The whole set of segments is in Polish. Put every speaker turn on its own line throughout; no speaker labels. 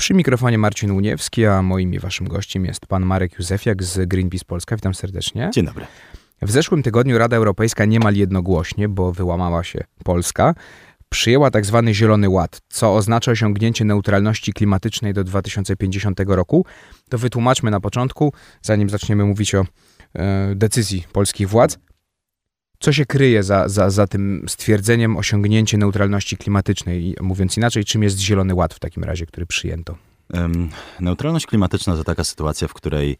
Przy mikrofonie Marcin Uniewski, a moim i waszym gościem jest pan Marek Józefiak z Greenpeace Polska. Witam serdecznie.
Dzień dobry.
W zeszłym tygodniu Rada Europejska niemal jednogłośnie, bo wyłamała się Polska, przyjęła tak zwany Zielony Ład, co oznacza osiągnięcie neutralności klimatycznej do 2050 roku. To wytłumaczmy na początku, zanim zaczniemy mówić o e, decyzji polskich władz. Co się kryje za, za, za tym stwierdzeniem osiągnięcie neutralności klimatycznej? Mówiąc inaczej, czym jest Zielony Ład w takim razie, który przyjęto?
Neutralność klimatyczna to taka sytuacja, w której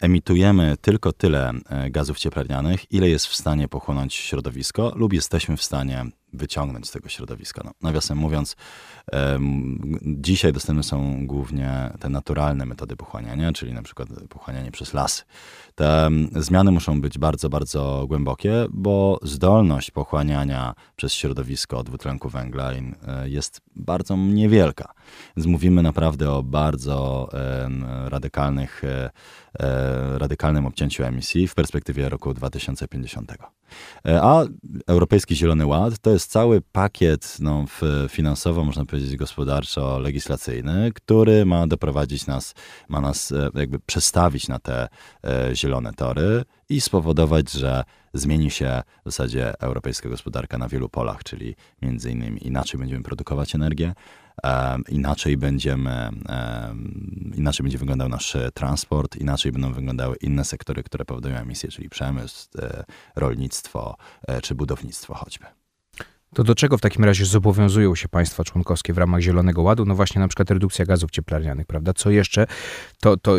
emitujemy tylko tyle e, gazów cieplarnianych, ile jest w stanie pochłonąć środowisko, lub jesteśmy w stanie wyciągnąć z tego środowiska. No, nawiasem mówiąc, um, dzisiaj dostępne są głównie te naturalne metody pochłaniania, czyli na przykład pochłanianie przez lasy. Te zmiany muszą być bardzo, bardzo głębokie, bo zdolność pochłaniania przez środowisko dwutlenku węgla jest bardzo niewielka. Więc mówimy naprawdę o bardzo radykalnych, e, e, radykalnym obcięciu emisji w perspektywie roku 2050. A Europejski Zielony Ład to jest cały pakiet no, finansowo, można powiedzieć gospodarczo-legislacyjny, który ma doprowadzić nas, ma nas jakby przestawić na te zielone tory i spowodować, że zmieni się w zasadzie europejska gospodarka na wielu polach, czyli między innymi inaczej będziemy produkować energię, inaczej będziemy, inaczej będzie wyglądał nasz transport, inaczej będą wyglądały inne sektory, które powodują emisje, czyli przemysł, e, rolnictwo e, czy budownictwo choćby.
To do czego w takim razie zobowiązują się państwa członkowskie w ramach Zielonego Ładu? No właśnie na przykład redukcja gazów cieplarnianych, prawda? Co jeszcze? To, to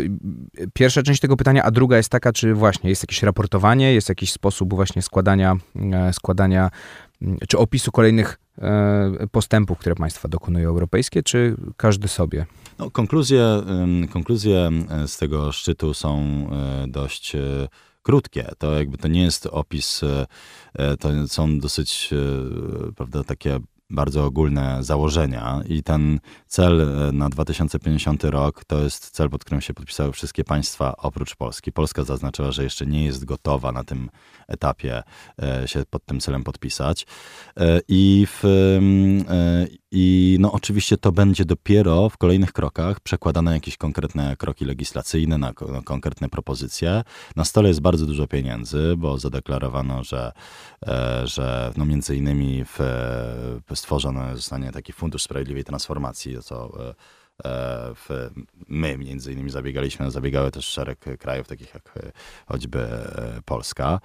pierwsza część tego pytania, a druga jest taka, czy właśnie jest jakieś raportowanie, jest jakiś sposób właśnie składania, e, składania czy opisu kolejnych e, postępów, które państwa dokonują europejskie, czy każdy sobie?
No, konkluzje, konkluzje z tego szczytu są e, dość krótkie. To jakby to nie jest opis, e, e, to są dosyć, e, prawda, takie bardzo ogólne założenia i ten cel na 2050 rok to jest cel, pod którym się podpisały wszystkie państwa oprócz Polski. Polska zaznaczyła, że jeszcze nie jest gotowa na tym etapie się pod tym celem podpisać. I w, i no oczywiście to będzie dopiero w kolejnych krokach przekładane jakieś konkretne kroki legislacyjne, na, konkretne propozycje. Na stole jest bardzo dużo pieniędzy, bo zadeklarowano, że, e, że no między innymi w stworzony zostanie taki Fundusz Sprawiedliwej Transformacji, co e, w, my między innymi zabiegaliśmy, zabiegały też szereg krajów, takich jak e, choćby Polska.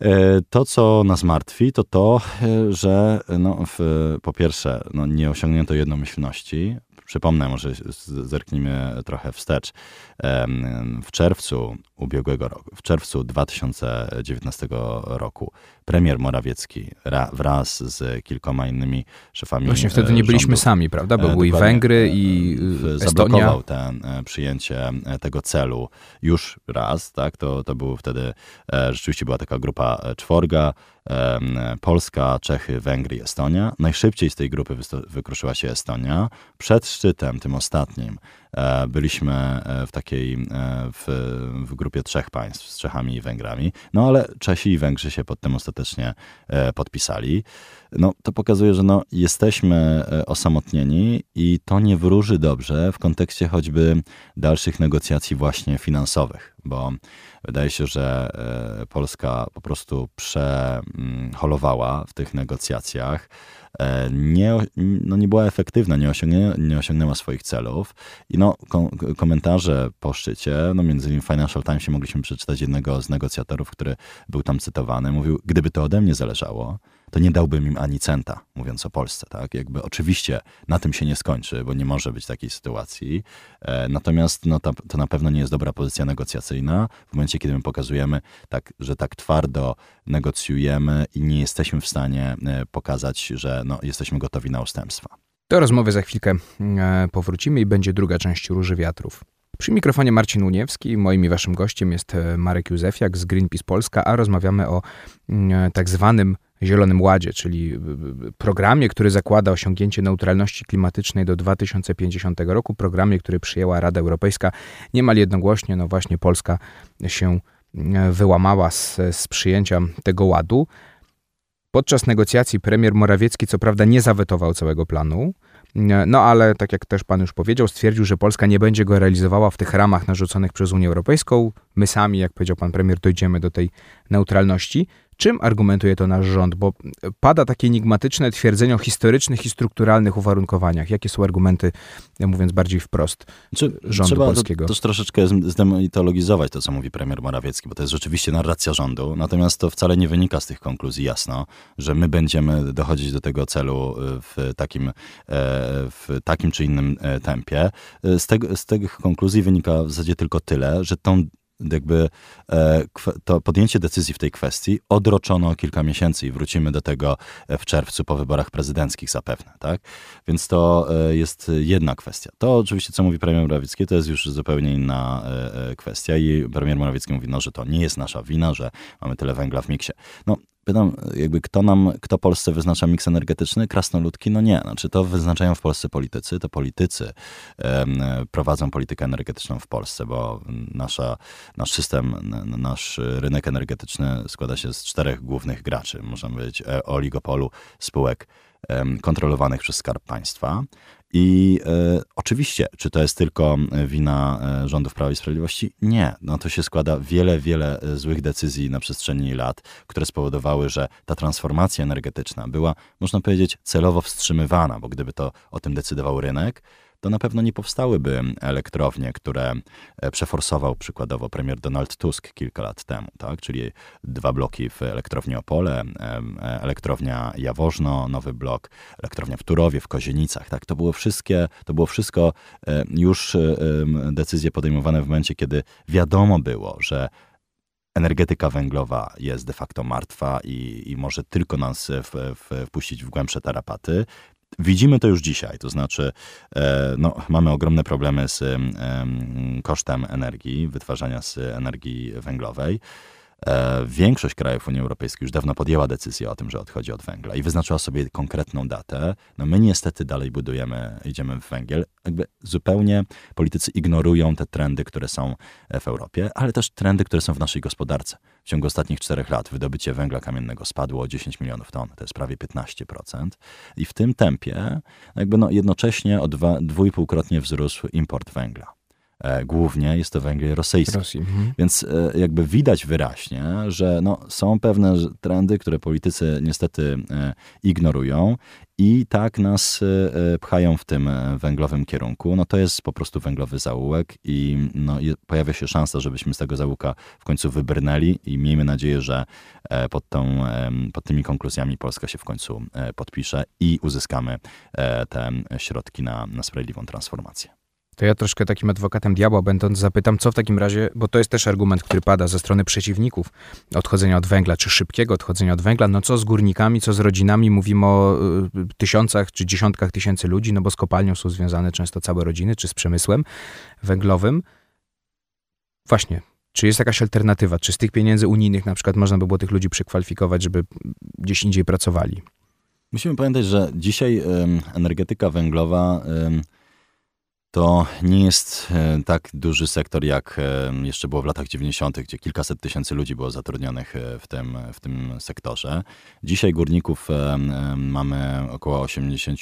E, to, co nas martwi, to to, e, że no, w, po pierwsze no, nie osiągnięto jednomyślności. Przypomnę, może zerknijmy trochę wstecz. W czerwcu ubiegłego roku, w czerwcu 2019 roku premier Morawiecki ra, wraz z kilkoma innymi szefami
Właśnie wtedy nie byliśmy rządów, sami, prawda? Bo były i Węgry i Estonia.
Zablokował ten, przyjęcie tego celu już raz, tak? To, to był wtedy, rzeczywiście była taka grupa czworga, Polska, Czechy, Węgry i Estonia. Najszybciej z tej grupy wykruszyła się Estonia. Przed szczytem, tym ostatnim, e, byliśmy e, w takiej, e, w, w grupie trzech państw, z Czechami i Węgrami. No ale Czesi i Węgrzy się pod tym ostatecznie podpisali. No to pokazuje, że no, jesteśmy osamotnieni i to nie wróży dobrze w kontekście choćby dalszych negocjacji właśnie finansowych, bo Wydaje się, że e, Polska po prostu przeholowała w tych negocjacjach. E, nie, no nie była efektywna, nie, nie osiągnęła swoich celów. I no, komentarze po szczycie, no między innymi Financial Timesie mogliśmy przeczytać jednego z negocjatorów, który był tam cytowany. Mówił, gdyby to ode mnie zależało, to nie dałbym im ani centa, mówiąc o Polsce, tak? Jakby oczywiście na tym się nie skończy, bo nie może być takiej sytuacji. E, natomiast no, to, na pewno nie jest dobra pozycja negocjacyjna w momencie, kiedy my pokazujemy, tak, że tak twardo negocjujemy i nie jesteśmy w stanie e, pokazać, że no, jesteśmy gotowi na ustępstwa.
Do rozmowy za chwilkę e, powrócimy i będzie druga część Róży Wiatrów. Przy mikrofonie Marcin Uniewski, moim i waszym gościem jest e, Marek Józefiak z Greenpeace Polska, a rozmawiamy o mm, tak zwanym Zielonym Ładzie, czyli programie, który zakłada osiągnięcie neutralności klimatycznej do 2050 roku, programie, który przyjęła Rada Europejska niemal jednogłośnie. No właśnie Polska się wyłamała z, z przyjęcia tego ładu. Podczas negocjacji premier Morawiecki co prawda nie zawetował całego planu, No ale tak jak też pan już powiedział, stwierdził, że Polska nie będzie go realizowała w tych ramach narzuconych przez Unię Europejską. My sami, jak powiedział pan premier, dojdziemy do tej neutralności. Czym argumentuje to nasz rząd? Bo pada takie enigmatyczne twierdzenie o historycznych i strukturalnych uwarunkowaniach. Jakie są argumenty, mówiąc bardziej wprost, Czy, rządu
trzeba
polskiego?
Trzeba też troszeczkę zdemitologizować to, co mówi premier Morawiecki, bo to jest rzeczywiście narracja rządu. Natomiast to wcale nie wynika z tych konkluzji jasno, że my będziemy dochodzić do tego celu e, w takim, e, w takim czy innym e, tempie. Z, z tych konkluzji wynika w zasadzie tylko tyle, że tą jakby e, to podjęcie decyzji w tej kwestii odroczono o kilka miesięcy i wrócimy do tego w czerwcu po wyborach prezydenckich zapewne, tak? Więc to e, jest jedna kwestia. To oczywiście, co mówi premier Morawiecki, to jest już zupełnie inna e, kwestia i premier Morawiecki mówi, no, że to nie jest nasza wina, że mamy tyle węgla w miksie. No, Pytam, jakby kto nam, kto Polsce wyznacza miks energetyczny? Krasnoludki? No nie. Znaczy to wyznaczają w Polsce politycy. To politycy um, prowadzą politykę energetyczną w Polsce, bo nasza, nasz system, nasz rynek energetyczny składa się z czterech głównych graczy. Można powiedzieć e, oligopolu spółek kontrolowanych przez Skarb Państwa. I e, oczywiście, czy to jest tylko wina e, rządów Prawa i Sprawiedliwości? Nie. No to się składa wiele, wiele e, złych decyzji na przestrzeni lat, które spowodowały, że ta transformacja energetyczna była, można powiedzieć, celowo wstrzymywana, bo gdyby to o tym decydował rynek, to na pewno nie powstałyby elektrownie, które e, przeforsował przykładowo premier Donald Tusk kilka lat temu, tak? czyli dwa bloki w elektrowni Opole, e, elektrownia Jaworzno, nowy blok, elektrownia w Turowie, w Kozienicach. Tak? To było wszystkie, to było wszystko e, już decyzje podejmowane w momencie, kiedy wiadomo było, że energetyka węglowa jest de facto martwa i, i może tylko nas w, w, wpuścić w głębsze tarapaty. Widzimy to już dzisiaj, to znaczy e, no, mamy ogromne problemy z kosztem energii, wytwarzania z energii węglowej. E, większość krajów Unii Europejskiej już dawno podjęła decyzję o tym, że odchodzi od węgla i wyznaczyła sobie konkretną datę. No my niestety dalej budujemy, idziemy w węgiel. Jakby zupełnie politycy ignorują te trendy, które są w Europie, ale też trendy, które są w naszej gospodarce. W ciągu ostatnich czterech lat wydobycie węgla kamiennego spadło o 10 milionów ton, to jest prawie 15%. I w tym tempie jakby no jednocześnie o dwa, dwójpółkrotnie wzrósł import węgla. E, głównie jest to węgiel rosyjski. Rosji. Mhm. Więc e, jakby widać wyraźnie, że no, są pewne trendy, które politycy niestety e, ignorują i tak nas pchają w tym węglowym kierunku. No to jest po prostu węglowy zaułek i no, pojawia się szansa, żebyśmy z tego zaułka w końcu wybrnęli i miejmy nadzieję, że pod, tą, pod tymi konkluzjami Polska się w końcu podpisze i uzyskamy te środki na, na sprawiedliwą transformację.
To ja troszkę takim adwokatem diabła będąc zapytam, co w takim razie, bo to jest też argument, który pada ze strony przeciwników odchodzenia od węgla, czy szybkiego odchodzenia od węgla, no co z górnikami, co z rodzinami, mówimy o y, tysiącach czy dziesiątkach tysięcy ludzi, no bo z kopalnią są związane często całe rodziny, czy z przemysłem węglowym. Właśnie, czy jest jakaś alternatywa? Czy z tych pieniędzy unijnych na przykład można by było tych ludzi przekwalifikować, żeby gdzieś indziej pracowali?
Musimy pamiętać, że dzisiaj energetyka węglowa to nie jest e, tak duży sektor, jak e, jeszcze było w latach 90., gdzie kilkaset tysięcy ludzi było zatrudnionych e, w tym, w tym sektorze. Dzisiaj górników mamy około 80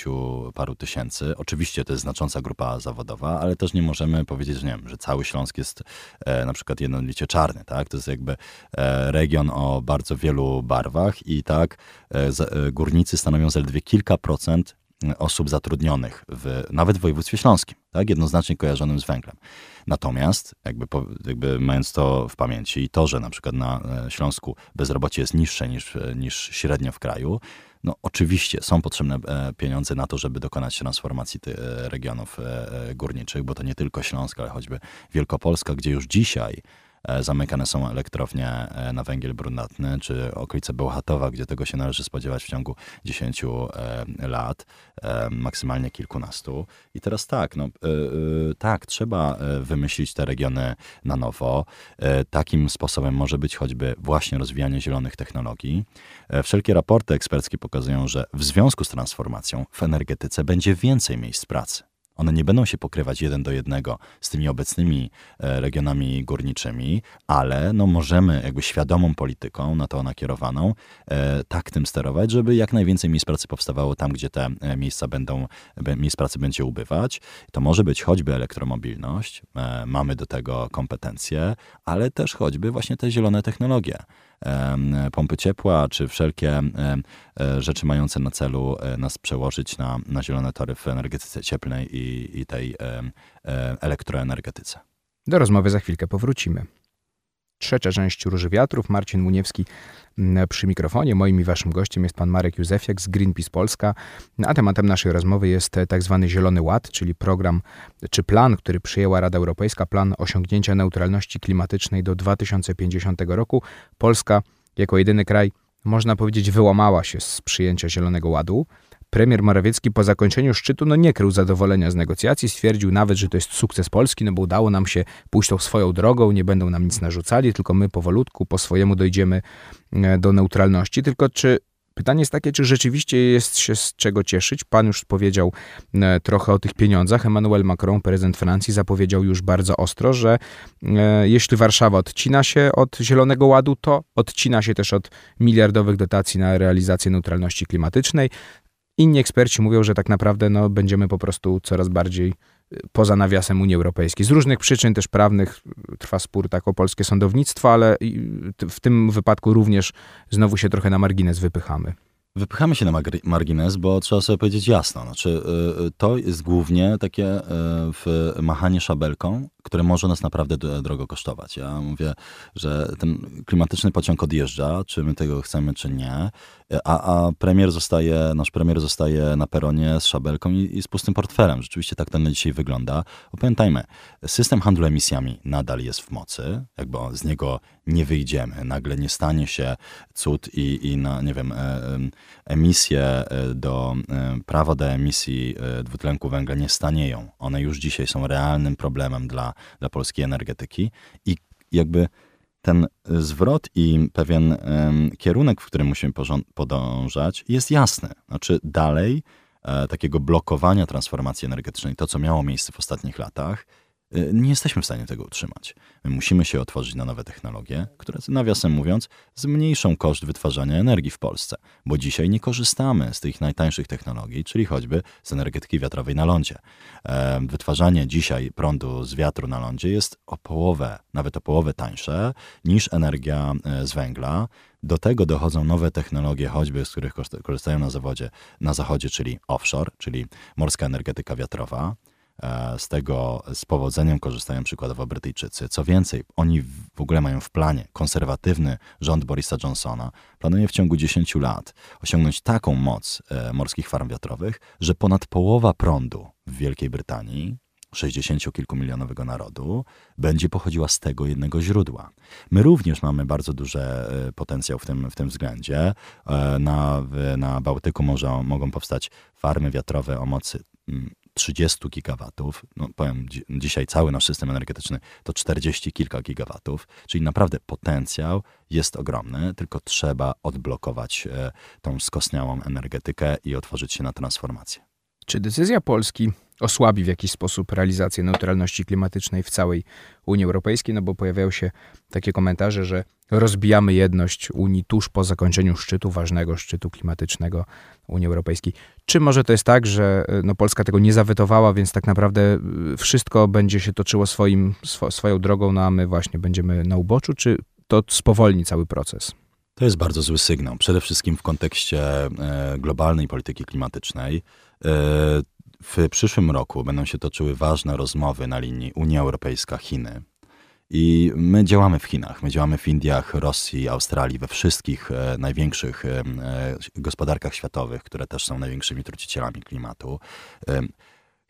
paru tysięcy. Oczywiście to jest znacząca grupa zawodowa, ale też nie możemy powiedzieć, że, nie wiem, że cały Śląsk jest na przykład jednolicie czarny. Tak? To jest jakby region o bardzo wielu barwach i tak górnicy stanowią zaledwie kilka procent osób zatrudnionych, w, nawet w województwie śląskim, tak, jednoznacznie kojarzonym z węglem. Natomiast, jakby, jakby mając to w pamięci i to, że na przykład na e, Śląsku bezrobocie jest niższe niż, e, niż średnio w kraju, no oczywiście są potrzebne e, pieniądze na to, żeby dokonać transformacji tych regionów górniczych, bo to nie tylko Śląsk, ale choćby Wielkopolska, gdzie już dzisiaj zamykane są elektrownie e, na węgiel brunatny, czy okolice Bełchatowa, gdzie tego się należy spodziewać w ciągu 10 e, lat, maksymalnie kilkunastu. I teraz tak, no, tak, trzeba wymyślić te regiony na nowo. Takim sposobem może być choćby właśnie rozwijanie zielonych technologii. Wszelkie raporty eksperckie pokazują, że w związku z transformacją w energetyce będzie więcej miejsc pracy. One nie będą się pokrywać jeden do jednego z tymi obecnymi e, regionami górniczymi, ale no możemy jakby świadomą polityką, na to nakierowaną, e, tak tym sterować, żeby jak najwięcej miejsc pracy powstawało tam, gdzie te e, miejsca będą, miejsc pracy będzie ubywać. To może być choćby elektromobilność, mamy do tego kompetencje, ale też choćby właśnie te zielone technologie pompy ciepła, czy wszelkie rzeczy mające na celu nas przełożyć na, na zielone tory w energetyce cieplnej i, i tej elektroenergetyce.
Do rozmowy za chwilkę powrócimy. Trzecia część Róży Wiatrów. Marcin Muniewski mm, przy mikrofonie. Moim i waszym gościem jest pan Marek Józefiak z Greenpeace Polska. A tematem naszej rozmowy jest tak zwany Zielony Ład, czyli program czy plan, który przyjęła Rada Europejska, plan osiągnięcia neutralności klimatycznej do 2050 roku. Polska jako jedyny kraj, można powiedzieć, wyłamała się z przyjęcia Zielonego Ładu. Premier Morawiecki po zakończeniu szczytu no nie krył zadowolenia z negocjacji, stwierdził nawet, że to jest sukces Polski, no bo udało nam się pójść tą swoją drogą, nie będą nam nic narzucali, tylko my powolutku, po swojemu dojdziemy e, do neutralności. Tylko czy Pytanie jest takie, czy rzeczywiście jest się z czego cieszyć. Pan już powiedział e, trochę o tych pieniądzach. Emmanuel Macron, prezydent Francji, zapowiedział już bardzo ostro, że e, jeśli Warszawa odcina się od Zielonego Ładu, to odcina się też od miliardowych dotacji na realizację neutralności klimatycznej. Inni eksperci mówią, że tak naprawdę no, będziemy po prostu coraz bardziej y, poza nawiasem Unii Europejskiej. Z różnych przyczyn też prawnych trwa spór tak o polskie sądownictwo, ale w tym wypadku również znowu się trochę na margines wypychamy.
Wypychamy się na margines, bo trzeba sobie powiedzieć jasno. Znaczy, y, y, to jest głównie takie machanie szabelką, które może nas naprawdę drogo kosztować. Ja mówię, że ten klimatyczny pociąg odjeżdża, czy my tego chcemy, czy nie, a, a premier zostaje, nasz premier zostaje na peronie z szabelką i, i z pustym portfelem. Rzeczywiście tak to na dzisiaj wygląda. Bo pamiętajmy, system handlu emisjami nadal jest w mocy, jakby z niego nie wyjdziemy, nagle nie stanie się cud i, i na, nie wiem, e, emisje e, do, e, prawa do emisji dwutlenku węgla nie stanieją. One już dzisiaj są realnym problemem dla dla, polskiej energetyki i jakby ten zwrot i pewien kierunek, w którym musimy podążać, jest jasny. Znaczy dalej e, takiego blokowania transformacji energetycznej, to co miało miejsce w ostatnich latach, Y, nie jesteśmy w stanie tego utrzymać. My musimy się otworzyć na nowe technologie, które, nawiasem mówiąc, zmniejszą koszt wytwarzania energii w Polsce, bo dzisiaj nie korzystamy z tych najtańszych technologii, czyli choćby z energetyki wiatrowej na lądzie. Wytwarzanie dzisiaj prądu z wiatru na lądzie jest o połowę, nawet o połowę tańsze niż energia e, z węgla. Do tego dochodzą nowe technologie, choćby z których korzystają na zawodzie, na zachodzie, czyli offshore, czyli morska energetyka wiatrowa. E, z tego z powodzeniem korzystają przykładowo Brytyjczycy. Co więcej, oni w ogóle mają w planie konserwatywny rząd Borisa Johnsona, planuje w ciągu 10 lat osiągnąć taką moc e, morskich farm wiatrowych, że ponad połowa prądu w Wielkiej Brytanii 60-kilkumilionowego narodu będzie pochodziła z tego jednego źródła. My również mamy bardzo duży e, potencjał w tym, w tym względzie. Na, na Bałtyku może, mogą powstać farmy wiatrowe o mocy mm, 30 gigawatów, no powiem dzisiaj cały nasz system energetyczny to 40 kilka gigawatów, czyli naprawdę potencjał jest ogromny, tylko trzeba odblokować e, tą skostniałą energetykę i otworzyć się na transformację.
Czy decyzja Polski osłabi w jakiś sposób realizację neutralności klimatycznej w całej Unii Europejskiej? No bo pojawiają się takie komentarze, że rozbijamy jedność Unii tuż po zakończeniu szczytu, ważnego szczytu klimatycznego Unii Europejskiej. Czy może to jest tak, że e, no, Polska tego nie zawetowała, więc tak naprawdę e, wszystko będzie się toczyło swoim, swo, swoją drogą, no a my właśnie będziemy na uboczu, czy to spowolni cały proces?
To jest bardzo zły sygnał. Przede wszystkim w kontekście e, globalnej polityki klimatycznej. W przyszłym roku będą się toczyły ważne rozmowy na linii Unia Europejska-Chiny. I my działamy w Chinach, my działamy w Indiach, Rosji, Australii, we wszystkich e, największych e, gospodarkach światowych, które też są największymi trucicielami klimatu. E,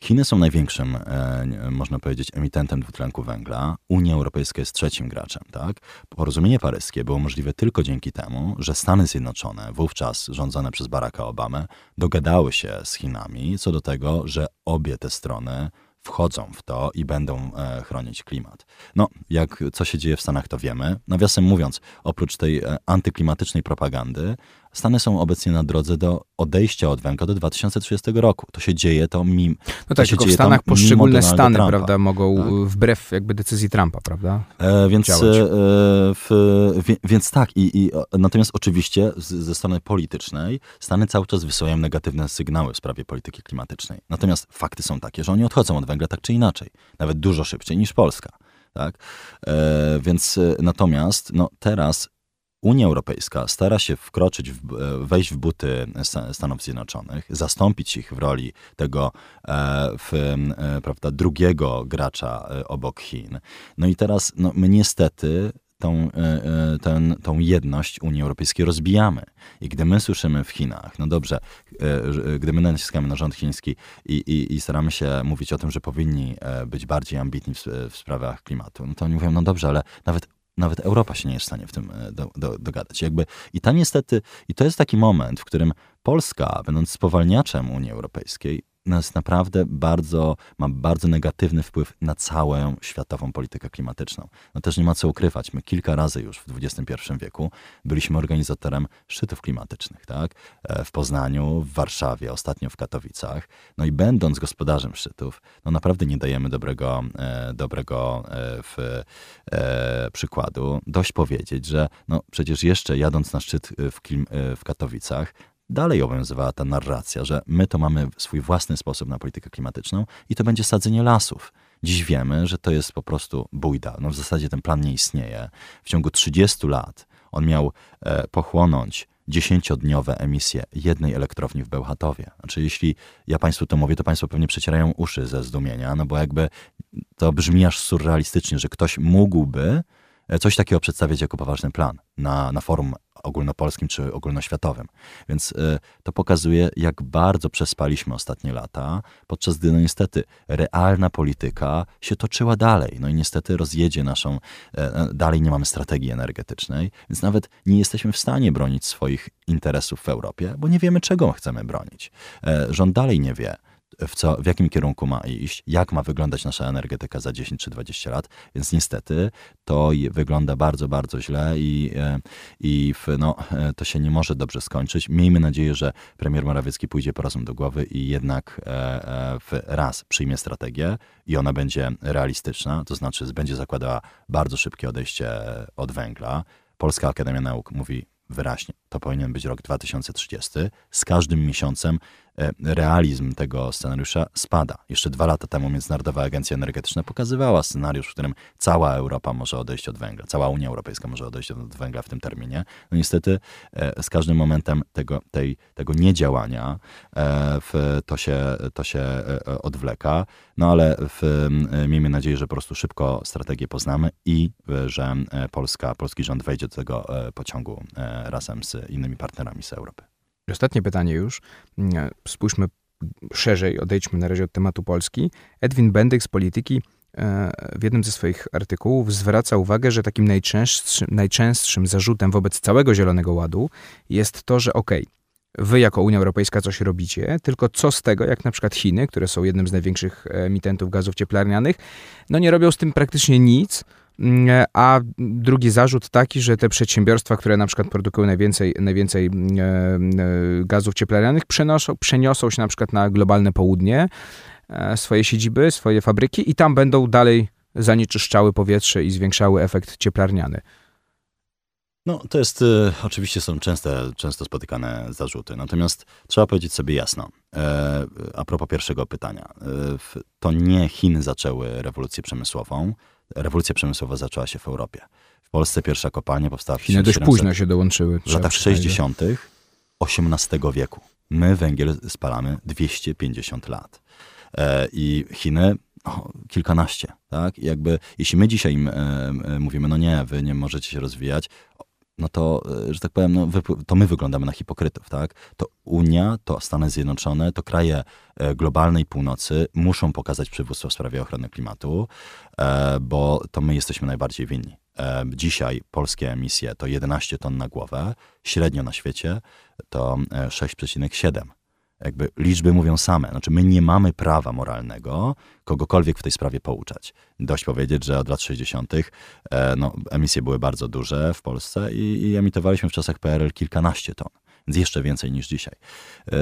Chiny są największym, e, można powiedzieć, emitentem dwutlenku węgla. Unia Europejska jest trzecim graczem. Tak? Porozumienie paryskie było możliwe tylko dzięki temu, że Stany Zjednoczone, wówczas rządzone przez Baracka Obamę, dogadały się z Chinami co do tego, że obie te strony wchodzą w to i będą e, chronić klimat. No, jak co się dzieje w Stanach, to wiemy. Nawiasem mówiąc, oprócz tej e, antyklimatycznej propagandy, Stany są obecnie na drodze do odejścia od węgla do 2030 roku. To się dzieje, to mim.
No tak, tylko w Stanach poszczególne stany, Trumpa. prawda, mogą tak? wbrew jakby decyzji Trumpa, prawda?
E, więc, e, w, w, więc tak, i, i, natomiast oczywiście z, ze strony politycznej Stany cały czas wysyłają negatywne sygnały w sprawie polityki klimatycznej. Natomiast fakty są takie, że oni odchodzą od węgla tak czy inaczej, nawet dużo szybciej niż Polska. Tak? E, więc e, natomiast no, teraz Unia Europejska stara się wkroczyć, w, e, wejść w buty Stanów Zjednoczonych, zastąpić ich w roli tego e, w, e, prawda, drugiego gracza obok Chin. No i teraz no, my niestety tą, ten, tą jedność Unii Europejskiej rozbijamy. I gdy my słyszymy w Chinach, no dobrze, gdy my naciskamy na rząd chiński i, i, i staramy się mówić o tym, że powinni być bardziej ambitni w, w sprawach klimatu, no to oni mówią, no dobrze, ale nawet nawet Europa się nie jest w stanie w tym e, do, do, dogadać. Jakby, I ta niestety, i to jest taki moment, w którym Polska, będąc spowalniaczem Unii Europejskiej, nas naprawdę bardzo, ma bardzo negatywny wpływ na całą światową politykę klimatyczną. No też nie ma co ukrywać. My kilka razy już w XXI wieku byliśmy organizatorem szczytów klimatycznych, tak? E, w Poznaniu, w Warszawie, ostatnio w Katowicach. No i będąc gospodarzem szczytów, no naprawdę nie dajemy dobrego, e, dobrego e, w, e, przykładu. Dość powiedzieć, że no przecież jeszcze jadąc na szczyt w, Klim, w Katowicach, dalej obowiązywała ta narracja, że my to mamy swój własny sposób na politykę klimatyczną i to będzie sadzenie lasów. Dziś wiemy, że to jest po prostu bójda. No w zasadzie ten plan nie istnieje. W ciągu 30 lat on miał e, pochłonąć dziesięciodniowe emisje jednej elektrowni w Bełchatowie. Znaczy, jeśli ja Państwu to mówię, to Państwo pewnie przecierają uszy ze zdumienia, no bo jakby to brzmi aż surrealistycznie, że ktoś mógłby coś takiego przedstawiać jako poważny plan na, na forum ogólnopolskim czy ogólnoświatowym. Więc y, to pokazuje, jak bardzo przespaliśmy ostatnie lata, podczas gdy no niestety realna polityka się toczyła dalej. No i niestety rozjedzie naszą, y, dalej nie mamy strategii energetycznej, więc nawet nie jesteśmy w stanie bronić swoich interesów w Europie, bo nie wiemy, czego chcemy bronić. Rząd dalej nie wie, w, co, w jakim kierunku ma iść, jak ma wyglądać nasza energetyka za 10 czy 20 lat, więc niestety to wygląda bardzo, bardzo źle i, e, i w, no, e, to się nie może dobrze skończyć. Miejmy nadzieję, że premier Morawiecki pójdzie po rozum do głowy i jednak e, w raz przyjmie strategię i ona będzie realistyczna, to znaczy będzie zakładała bardzo szybkie odejście od węgla. Polska Akademia Nauk mówi wyraźnie, to powinien być rok 2030. Z każdym miesiącem realizm tego scenariusza spada. Jeszcze dwa lata temu Międzynarodowa Agencja Energetyczna pokazywała scenariusz, w którym cała Europa może odejść od węgla, cała Unia Europejska może odejść od węgla w tym terminie. No niestety e, z każdym momentem tego, tej, tego niedziałania e, to się, to się odwleka, no ale w, miejmy nadzieję, że po prostu szybko strategię poznamy i że Polska, polski rząd wejdzie do tego pociągu razem z innymi partnerami z Europy.
Ostatnie pytanie już. Mm, spójrzmy szerzej, odejdźmy na razie od tematu Polski. Edwin Bendyk z Polityki e, w jednym ze swoich artykułów zwraca uwagę, że takim najczęstszym, najczęstszym zarzutem wobec całego Zielonego Ładu jest to, że okej, okay, wy jako Unia Europejska coś robicie, tylko co z tego, jak na przykład Chiny, które są jednym z największych emitentów gazów cieplarnianych, no nie robią z tym praktycznie nic, a drugi zarzut taki, że te przedsiębiorstwa, które na przykład produkują najwięcej, najwięcej mm, e, e, gazów cieplarnianych, przeniosą się na przykład na globalne południe, e, swoje siedziby, swoje fabryki i tam będą dalej zanieczyszczały powietrze i zwiększały efekt cieplarniany.
No, to jest, y, oczywiście są częste, często spotykane zarzuty, natomiast trzeba powiedzieć sobie jasno, e, a propos pierwszego pytania, e, to nie Chiny zaczęły rewolucję przemysłową, rewolucja przemysłowa zaczęła się w Europie. W Polsce pierwsza kopalnia powstała w
Chiny dość późno się dołączyły.
W latach 60. XVIII wieku. My węgiel spalamy 250 lat. E, I Chiny o, kilkanaście, tak? I jakby, jeśli my dzisiaj im e, mówimy, no nie, wy nie możecie się rozwijać, no to, e, że tak powiem, no, to my wyglądamy na hipokrytów, tak? To Unia, to Stany Zjednoczone, to kraje e, globalnej północy muszą pokazać przywództwo w sprawie ochrony klimatu, e, bo to my jesteśmy najbardziej winni. Dzisiaj polskie emisje to 11 ton na głowę, średnio na świecie to 6,7 jakby liczby mówią same. Znaczy, my nie mamy prawa moralnego kogokolwiek w tej sprawie pouczać. Dość powiedzieć, że od lat 60. E, no, emisje były bardzo duże w Polsce i, i emitowaliśmy w czasach PRL kilkanaście ton. Więc jeszcze więcej niż dzisiaj. E,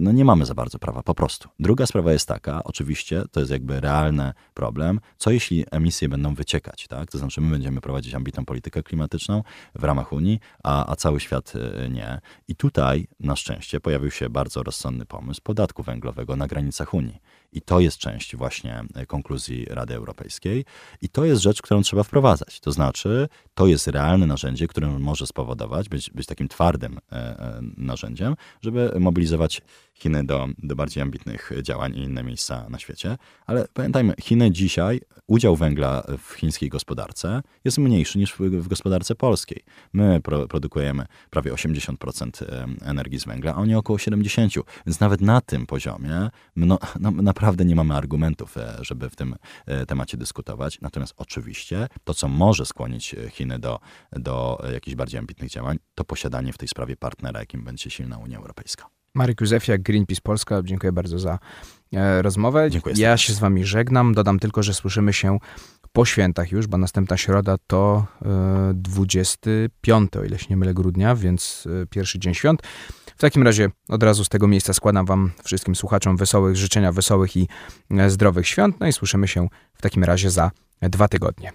no nie mamy za bardzo prawa, po prostu. Druga sprawa jest taka, oczywiście, to jest jakby realny problem, co jeśli emisje będą wyciekać, tak? To znaczy my będziemy prowadzić ambitną politykę klimatyczną w ramach Unii, a, a cały świat e, nie. I tutaj na szczęście pojawił się bardzo rozsądny pomysł podatku węglowego na granicach Unii. I to jest część właśnie e, konkluzji Rady Europejskiej. I to jest rzecz, którą trzeba wprowadzać. To znaczy, to jest realne narzędzie, które może spowodować, być, być takim twardym e, e, narzędziem, żeby mobilizować Chiny do, do bardziej ambitnych działań i inne miejsca na świecie. Ale pamiętajmy, Chiny dzisiaj, udział węgla w chińskiej gospodarce jest mniejszy niż w, gospodarce polskiej. My pro, produkujemy prawie 80% energii z węgla, a oni około 70%. Więc nawet na tym poziomie no, no, naprawdę nie mamy argumentów, e, żeby w tym e, temacie dyskutować. Natomiast oczywiście to, co może skłonić e, Chiny do, do jakichś bardziej ambitnych działań, to posiadanie w tej sprawie partnera, jakim będzie silna Unia Europejska.
Marek Józefiak, Greenpeace Polska, dziękuję bardzo za rozmowę.
Dziękuję
ja się z wami żegnam. Dodam tylko, że słyszymy się po świętach już, bo następna środa to e, 25, o ile się nie mylę, grudnia, więc pierwszy dzień świąt. W takim razie od razu z tego miejsca składam wam wszystkim słuchaczom wesołych życzenia, wesołych i e, zdrowych świąt. No i słyszymy się w takim razie za dwa tygodnie.